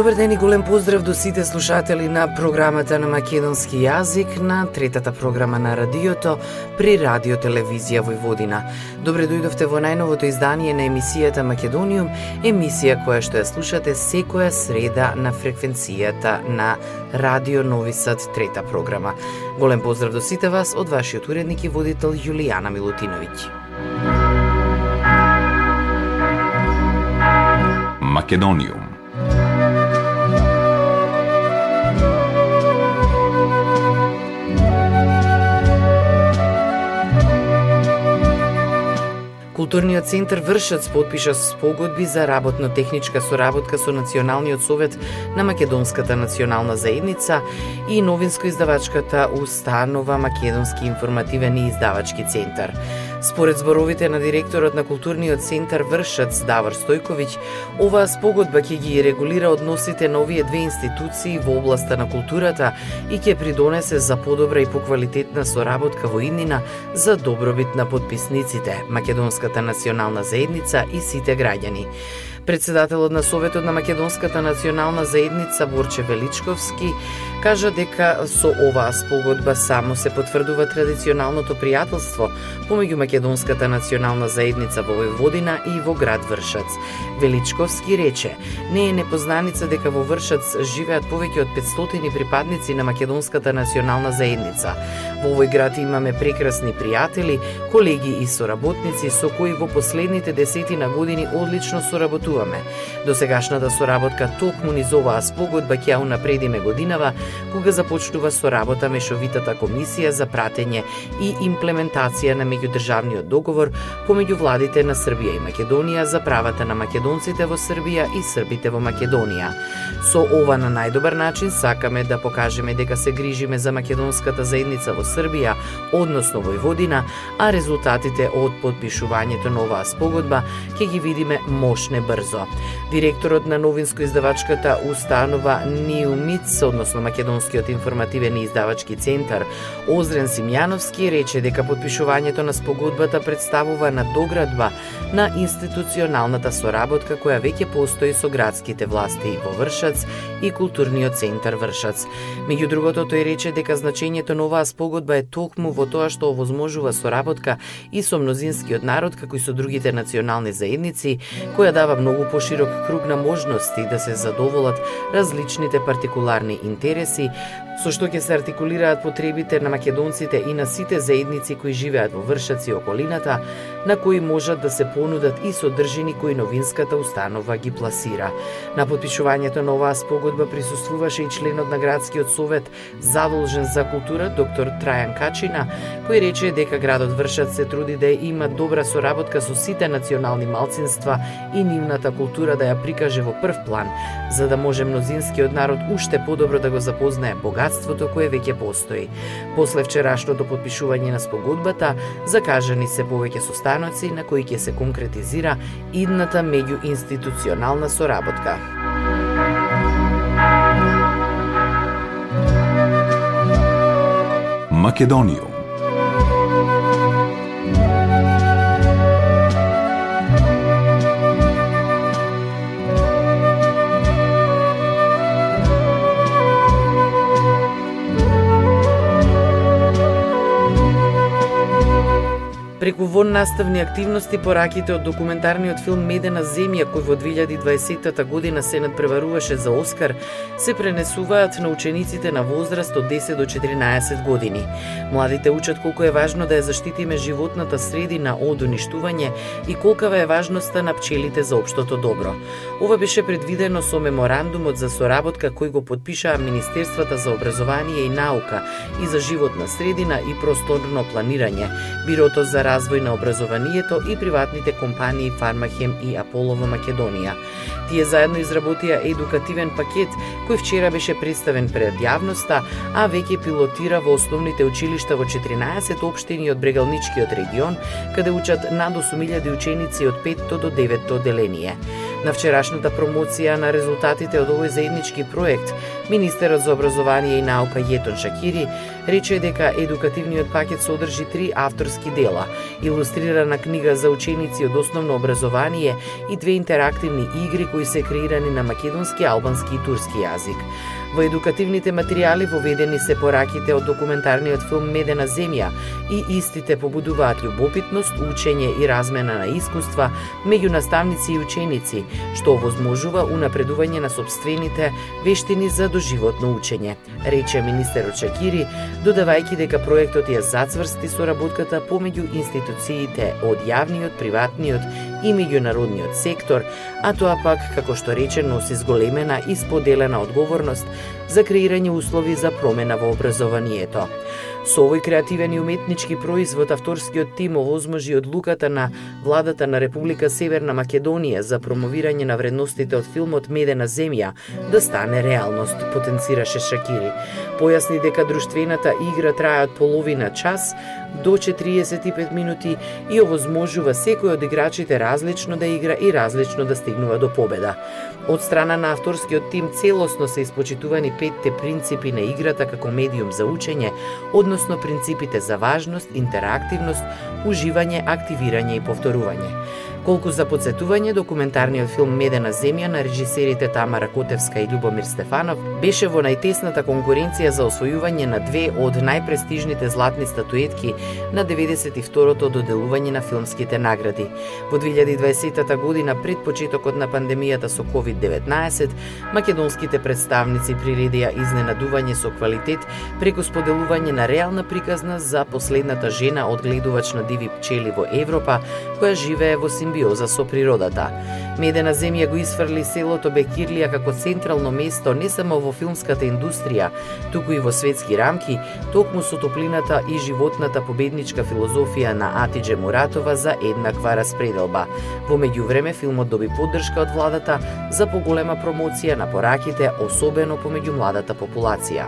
Добар ден и голем поздрав до сите слушатели на програмата на македонски јазик на третата програма на радиото при Радио Телевизија Војводина. Добре дојдовте во најновото издание на емисијата Македониум, емисија која што ја слушате секоја среда на фреквенцијата на Радио Нови Сад трета програма. Голем поздрав до сите вас од вашиот уредник и водител Јулијана Милутиновиќ. Македониум Културниот центар Вршец подпиша спогодби за работно-техничка соработка со Националниот совет на Македонската национална заедница и новинско-издавачката установа Македонски информативен и издавачки центар. Според зборовите на директорот на културниот центар Вршац Давор Стојковиќ, оваа спогодба ќе ги регулира односите на овие две институции во областа на културата и ќе придонесе за подобра и поквалитетна соработка во иднина за добробит на подписниците, Македонската национална заедница и сите граѓани. Председателот на Советот на Македонската национална заедница Борче Величковски кажа дека со оваа спогодба само се потврдува традиционалното пријателство помеѓу Македонската национална заедница во Војводина и во град Вршац. Величковски рече, не е непознаница дека во Вршац живеат повеќе од 500 припадници на Македонската национална заедница. Во овој град имаме прекрасни пријатели, колеги и соработници со кои во последните десетина години одлично соработуваме. До сегашната соработка токму низ оваа спогодба ќе ја унапредиме годинава, кога започнува соработа Мешовитата комисија за пратење и имплементација на меѓудржавниот договор помеѓу владите на Србија и Македонија за правата на македонците во Србија и србите во Македонија. Со ова на најдобар начин сакаме да покажеме дека се грижиме за македонската заедница во Србија, односно Војводина, а резултатите од подпишувањето на оваа спогодба ќе ги видиме мошне брзо. Директорот на новинско-издавачката установа Ниумиц, односно Македонскиот информативен и издавачки центар, Озрен Симјановски рече дека подпишувањето на спогодбата представува надоградба на институционалната соработка која веќе постои со градските власти во Вршац и културниот центар Вршац. Меѓу другото тој рече дека значењето на оваа спогодба е токму во тоа што овозможува соработка и со мнозинскиот народ како и со другите национални заедници, која дава многу поширок круг на можности да се задоволат различните партикуларни интереси, со што ќе се артикулираат потребите на македонците и на сите заедници кои живеат во Вршац и околината, на кои можат да се понудат и содржини кои новинската установа ги пласира. На подпишувањето на оваа спогодба присуствуваше и членот на градскиот совет задолжен за култура доктор Трајан Качина, кој рече дека градот Вршац се труди да има добра соработка со сите национални малцинства и нивната култура да ја прикаже во прв план, за да може мнозинскиот народ уште подобро да го запознае богатството кое веќе постои. После вчерашното подпишување на спогодбата, закажани се повеќе состаноци на кои ќе се конкретизира идната меѓуинституционална соработка. Македонија Преку вон наставни активности пораките од документарниот филм Медена земја кој во 2020 година се надпреваруваше за Оскар, се пренесуваат на учениците на возраст од 10 до 14 години. Младите учат колку е важно да ја заштитиме животната средина од уништување и колкава е важноста на пчелите за општото добро. Ова беше предвидено со меморандумот за соработка кој го подпишаа Министерствата за образование и наука и за животна средина и просторно планирање, Бирото за развој на образованието и приватните компании Фармахем и Аполо во Македонија. Тие заедно изработија едукативен пакет кој вчера беше представен пред јавноста, а веќе пилотира во основните училишта во 14 општини од Брегалничкиот регион, каде учат над 8000 ученици од 5 до 9 одделение. На вчерашната промоција на резултатите од овој заеднички проект, Министерот за образование и наука Јетон Шакири рече дека едукативниот пакет содржи три авторски дела, илустрирана книга за ученици од основно образование и две интерактивни игри кои се креирани на македонски, албански и турски јазик. Во едукативните материјали воведени се пораките од документарниот филм Медена земја и истите побудуваат љубопитност, учење и размена на искуства меѓу наставници и ученици, што овозможува унапредување на собствените вештини за доживотно учење, рече министерот Шакири, додавајќи дека проектот ја зацврсти соработката помеѓу институциите од јавниот, приватниот и меѓународниот сектор, а тоа пак, како што рече, носи зголемена и споделена одговорност за креирање услови за промена во образованието. Со овој креативен и уметнички производ, авторскиот тим овозможи одлуката на владата на Република Северна Македонија за промовирање на вредностите од филмот Медена земја да стане реалност, потенцираше Шакири. Појасни дека друштвената игра трае од половина час до 45 минути и овозможува секој од играчите различно да игра и различно да стигнува до победа. Од страна на авторскиот тим целосно се испочитувани петте принципи на играта како медиум за учење, од односно принципите за важност, интерактивност, уживање, активирање и повторување. Колку за подсетување, документарниот филм Медена земја на режисерите Тамара Котевска и Любомир Стефанов беше во најтесната конкуренција за освојување на две од најпрестижните златни статуетки на 92-то доделување на филмските награди. Во 2020 година, пред почетокот на пандемијата со COVID-19, македонските представници приредија изненадување со квалитет преку споделување на реална приказна за последната жена одгледувач на диви пчели во Европа, која живее во Сим симбиоза со природата. Медена земја го исфрли селото Бекирлија како централно место не само во филмската индустрија, туку и во светски рамки, токму со топлината и животната победничка филозофија на Атидже Муратова за еднаква распределба. Во меѓувреме филмот доби поддршка од владата за поголема промоција на пораките, особено помеѓу младата популација.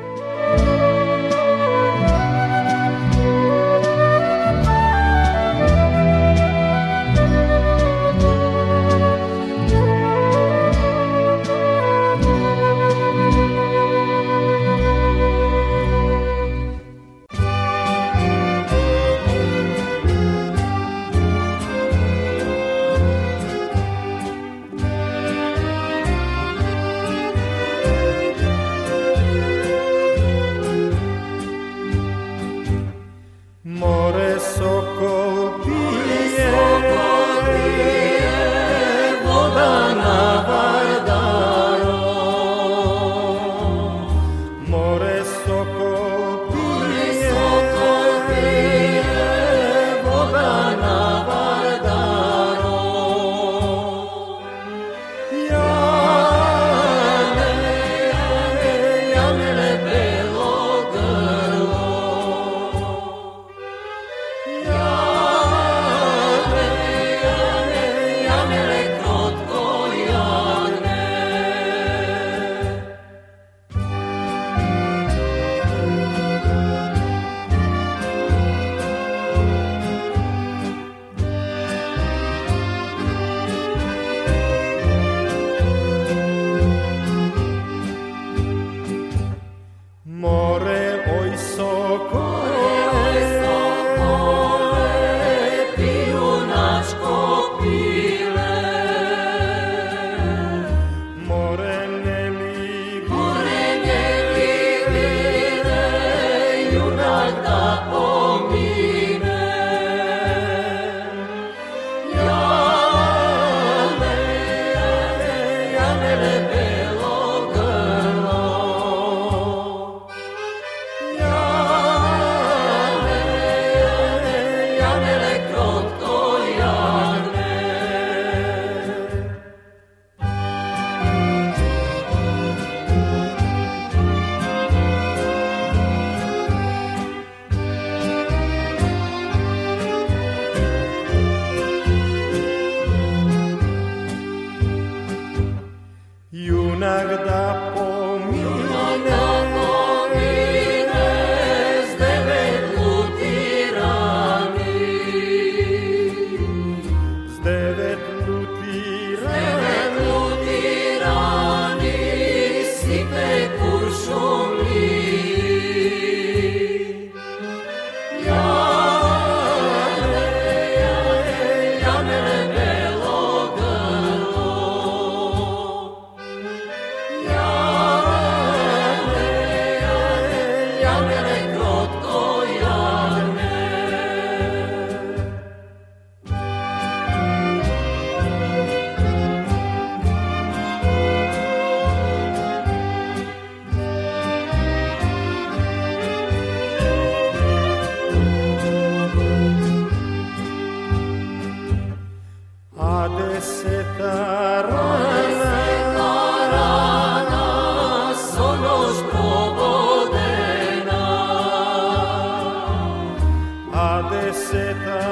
sepa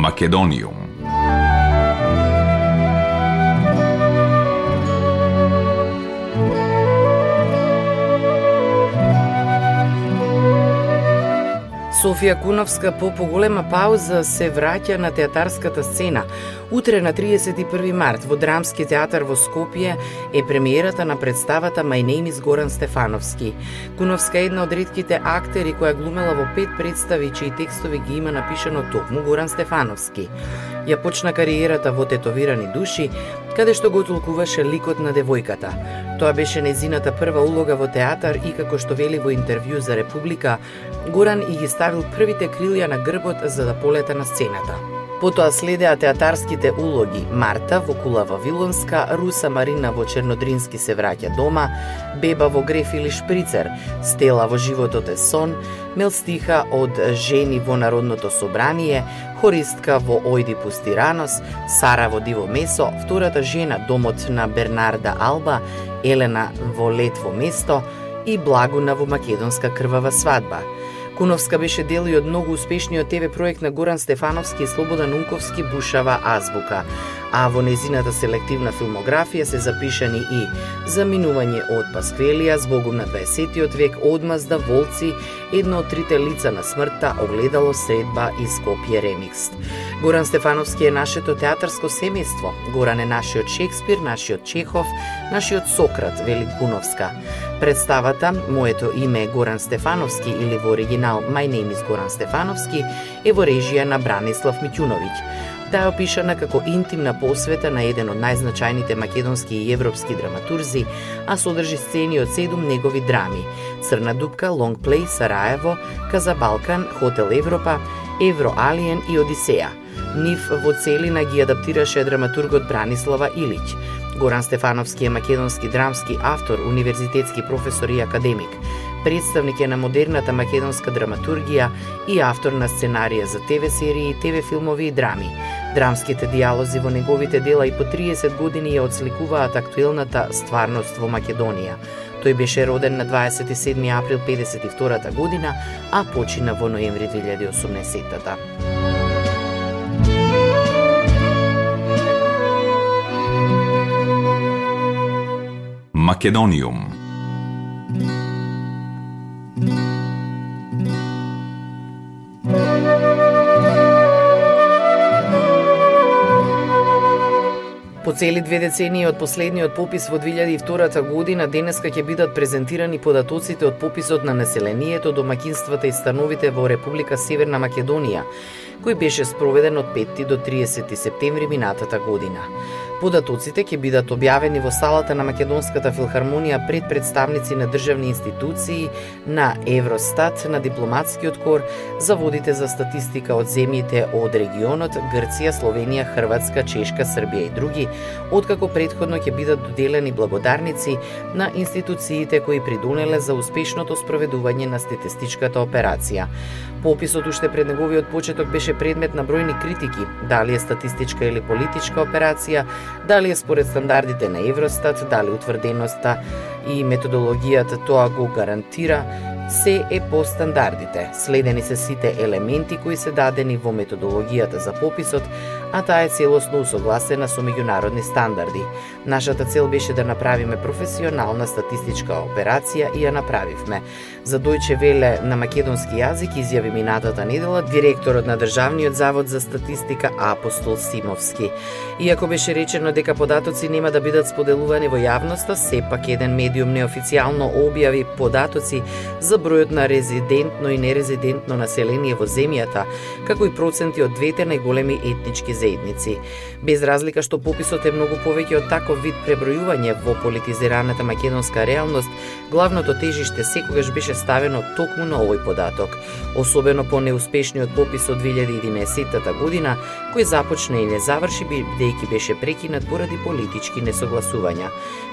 Македониум. Софија Куновска по поголема пауза се враќа на театарската сцена. Утре на 31 март во Драмски театар во Скопје е премиерата на представата My Name is Горан Стефановски. Куновска е една од редките актери која глумела во пет представи чии текстови ги има напишано токму Горан Стефановски. Ја почна кариерата во Тетовирани души, каде што го толкуваше ликот на девојката. Тоа беше незината прва улога во театар и како што вели во интервју за Република, Горан и ги ставил првите крилја на грбот за да полета на сцената. Потоа следеа театарските улоги. Марта во Кула Вавилонска, Руса Марина во Чернодрински се враќа дома, Беба во Греф или Шприцер, Стела во Животот е сон, Мелстиха од Жени во Народното собрание, Хористка во Ојди Пустиранос, Сара во Диво Месо, втората жена Домот на Бернарда Алба, Елена во Летво место и Благуна во Македонска крвава свадба – Куновска беше дел и од многу успешниот ТВ проект на Горан Стефановски и Слободан Унковски Бушава азбука, а во незината селективна филмографија се запишани и Заминување од Пасквелија, Збогум на 20 век, Одмазда, Волци, едно од трите лица на смртта, Огледало, Средба и Скопје Ремикс. Горан Стефановски е нашето театарско семејство. Горан е нашиот Шекспир, нашиот Чехов, нашиот Сократ, вели Куновска. Представата Моето име е Горан Стефановски или во оригинал My name is Горан Стефановски е во режија на Бранислав Митјуновиќ. Таа опишана како интимна посвета на еден од најзначајните македонски и европски драматурзи, а содржи сцени од седум негови драми – Црна дупка, Лонг Плей, Сараево, Каза Балкан, Хотел Европа, Евро Алиен и Одисеја. Нив во целина ги адаптираше драматургот Бранислава Илиќ. Горан Стефановски е македонски драмски автор, универзитетски професор и академик представник е на модерната македонска драматургија и автор на сценарија за ТВ серии, ТВ филмови и драми. Драмските диалози во неговите дела и по 30 години ја одсликуваат актуелната стварност во Македонија. Тој беше роден на 27 април 52 година, а почина во ноември 2018 Македониум По цели две децении од последниот попис во 2002 година, денеска ќе бидат презентирани податоците од пописот на населението, домакинствата и становите во Република Северна Македонија, кој беше спроведен од 5 до 30 септември минатата година. Податоците ќе бидат објавени во салата на Македонската филхармонија пред представници на државни институции, на Евростат, на дипломатскиот кор, заводите за статистика од земјите од регионот Грција, Словенија, Хрватска, Чешка, Србија и други, откако предходно ќе бидат доделени благодарници на институциите кои придонеле за успешното спроведување на статистичката операција. Пописот уште пред неговиот почеток беше предмет на бројни критики, дали е статистичка или политичка операција, дали е според стандардите на Евростат, дали утврденоста и методологијата тоа го гарантира, се е по стандардите. Следени се сите елементи кои се дадени во методологијата за пописот, а таа е целосно усогласена со меѓународни стандарди. Нашата цел беше да направиме професионална статистичка операција и ја направивме. За Дојче Веле на македонски јазик изјави минатата недела директорот на Државниот завод за статистика Апостол Симовски. Иако беше речено дека податоци нема да бидат споделувани во јавноста, сепак еден медиум неофицијално објави податоци за бројот на резидентно и нерезидентно население во земјата, како и проценти од двете најголеми етнички заедници. Без разлика што пописот е многу повеќе од таков вид пребројување во политизираната македонска реалност, главното тежиште секогаш беше ставено токму на овој податок, особено по неуспешниот попис од 2011 година, кој започна и не заврши бидејќи беше прекинат поради политички несогласувања.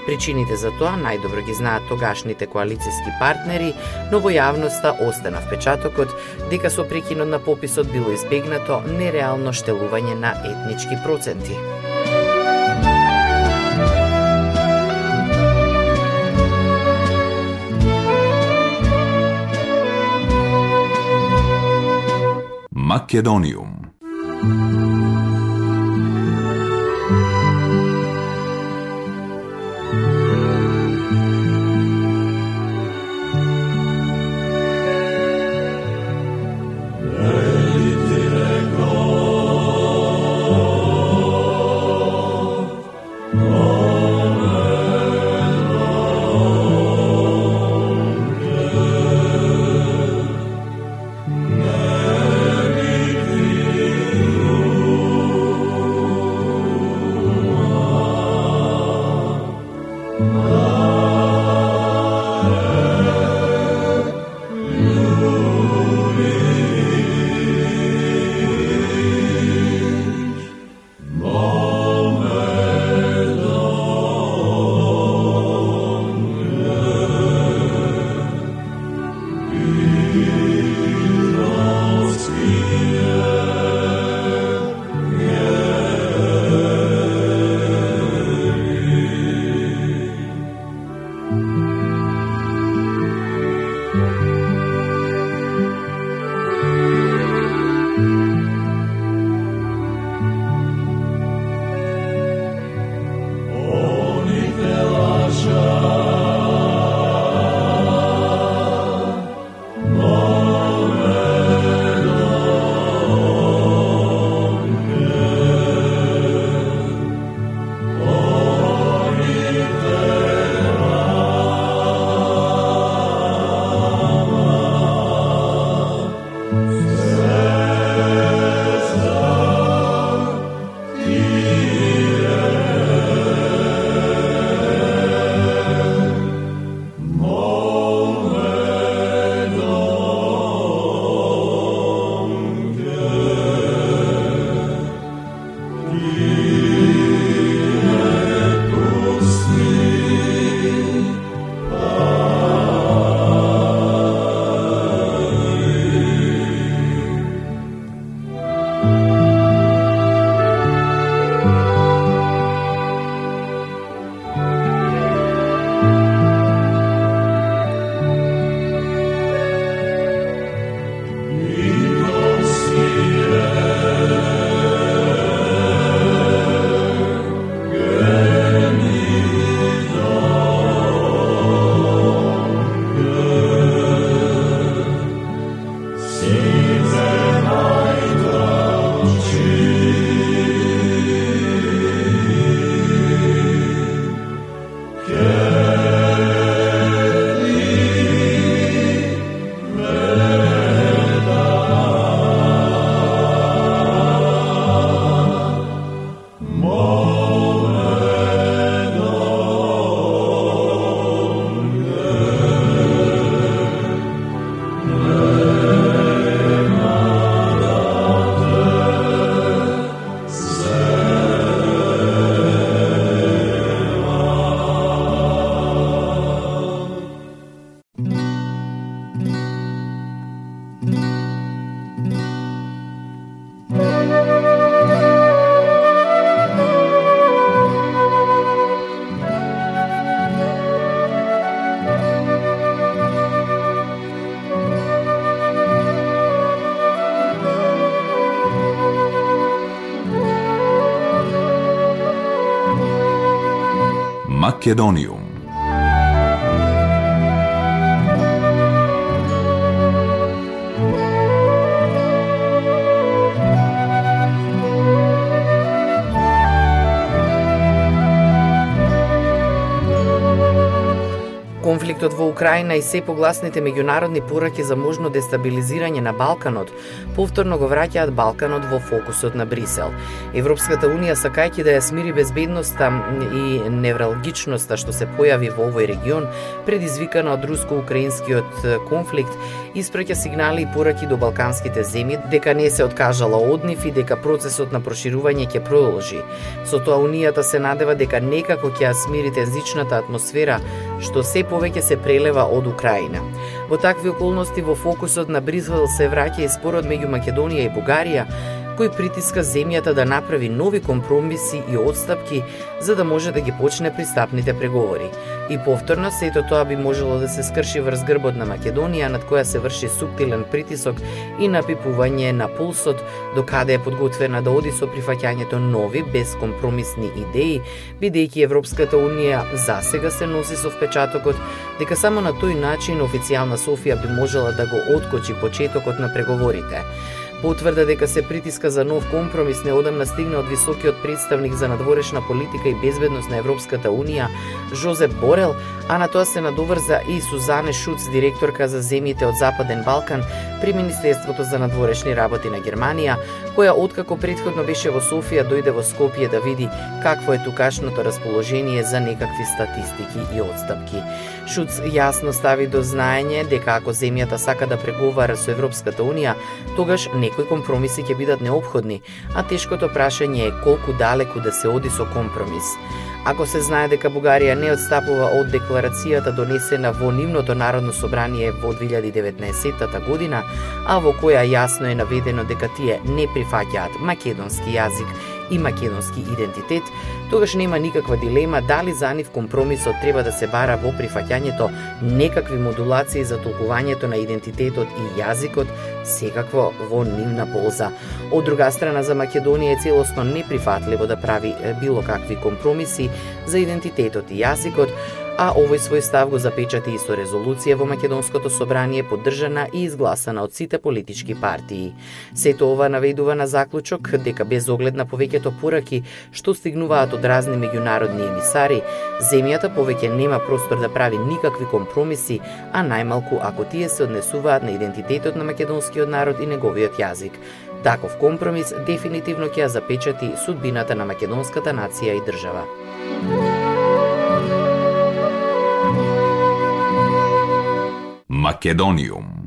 Причините за тоа најдобро ги знаат тогашните коалициски партнери, но во јавноста остана впечатокот дека со прекинот на пописот било избегнато нереално штелување на етнички проценти. Македониум Македониум. Конфликтот во Украина и се погласните меѓународни пораки за можно дестабилизирање на Балканот повторно го враќаат Балканот во фокусот на Брисел. Европската унија сакајќи да ја смири безбедноста и невралгичноста што се појави во овој регион, предизвикана од руско-украинскиот конфликт, испраќа сигнали и пораки до балканските земји дека не се откажала од нив и дека процесот на проширување ќе продолжи. Со тоа унијата се надева дека некако ќе ја смири тензичната атмосфера што се повеќе се прелева од Украина. Во такви околности во фокусот на Бризел се враќа и спорот меѓу Македонија и Бугарија, кој притиска земјата да направи нови компромиси и отстапки за да може да ги почне пристапните преговори. И повторно сето тоа би можело да се скрши врз грбот на Македонија над која се врши суптилен притисок и напипување на пулсот до каде е подготвена да оди со прифаќањето нови безкомпромисни идеи, бидејќи Европската унија засега се носи со впечатокот дека само на тој начин официјална Софија би можела да го откочи почетокот на преговорите. Потврда дека се притиска за нов компромис неодамна стигна од високиот представник за надворешна политика и безбедност на Европската Унија, Жозеп Борел, а на тоа се надоврза и Сузане Шуц, директорка за земјите од Западен Балкан при Министерството за надворешни работи на Германија, која откако предходно беше во Софија дојде во Скопје да види какво е тукашното расположение за некакви статистики и отстапки. Шуц јасно стави до знаење дека ако земјата сака да преговара со Европската Унија, тогаш некои компромиси ќе бидат необходни, а тешкото прашање е колку далеку да се оди со компромис. Ако се знае дека Бугарија не отстапува од декларацијата донесена во нивното Народно собрание во 2019 година, а во која јасно е наведено дека тие не прифаќаат македонски јазик и македонски идентитет, тогаш нема никаква дилема дали за нив компромисот треба да се бара во прифаќањето некакви модулации за толкувањето на идентитетот и јазикот, секакво во нивна полза. Од друга страна, за Македонија е целосно неприфатливо да прави било какви компромиси за идентитетот и јазикот, а овој свој став го запечати и со резолуција во Македонското собрание поддржана и изгласана од сите политички партии. Сето ова наведува на заклучок дека без оглед на повеќето пораки што стигнуваат од разни меѓународни емисари, земјата повеќе нема простор да прави никакви компромиси, а најмалку ако тие се однесуваат на идентитетот на македонскиот народ и неговиот јазик. Таков компромис дефинитивно ќе ја запечати судбината на македонската нација и држава. Македониум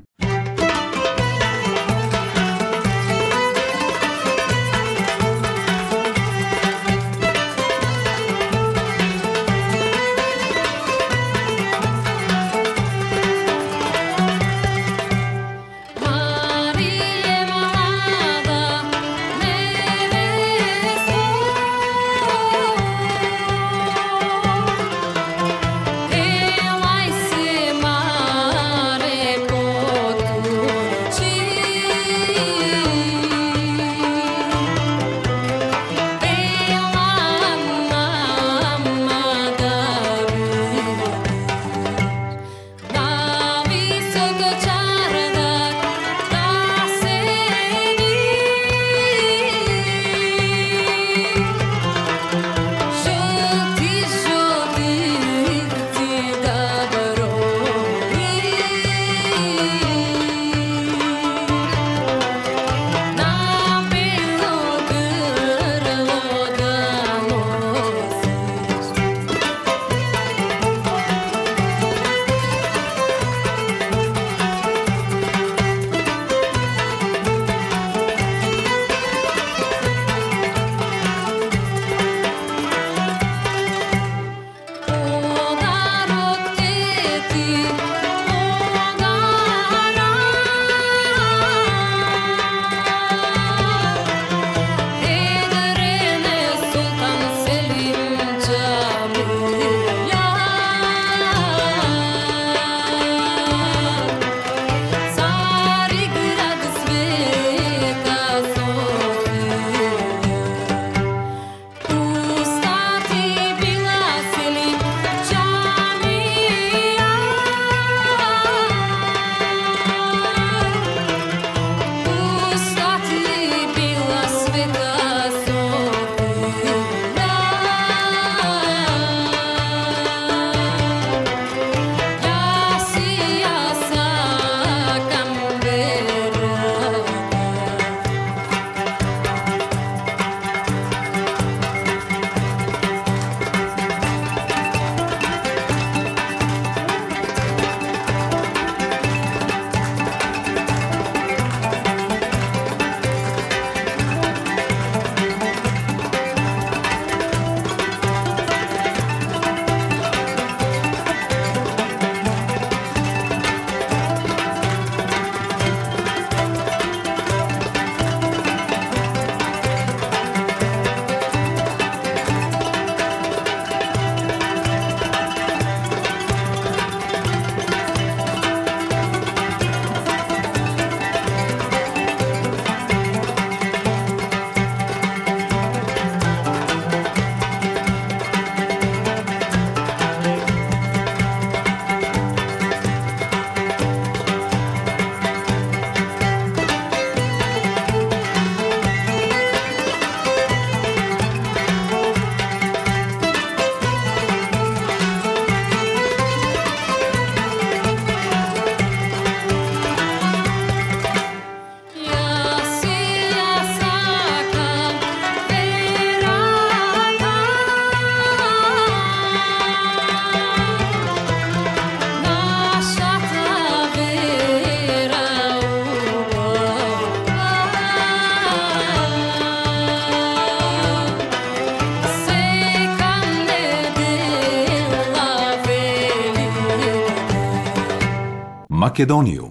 Македониум.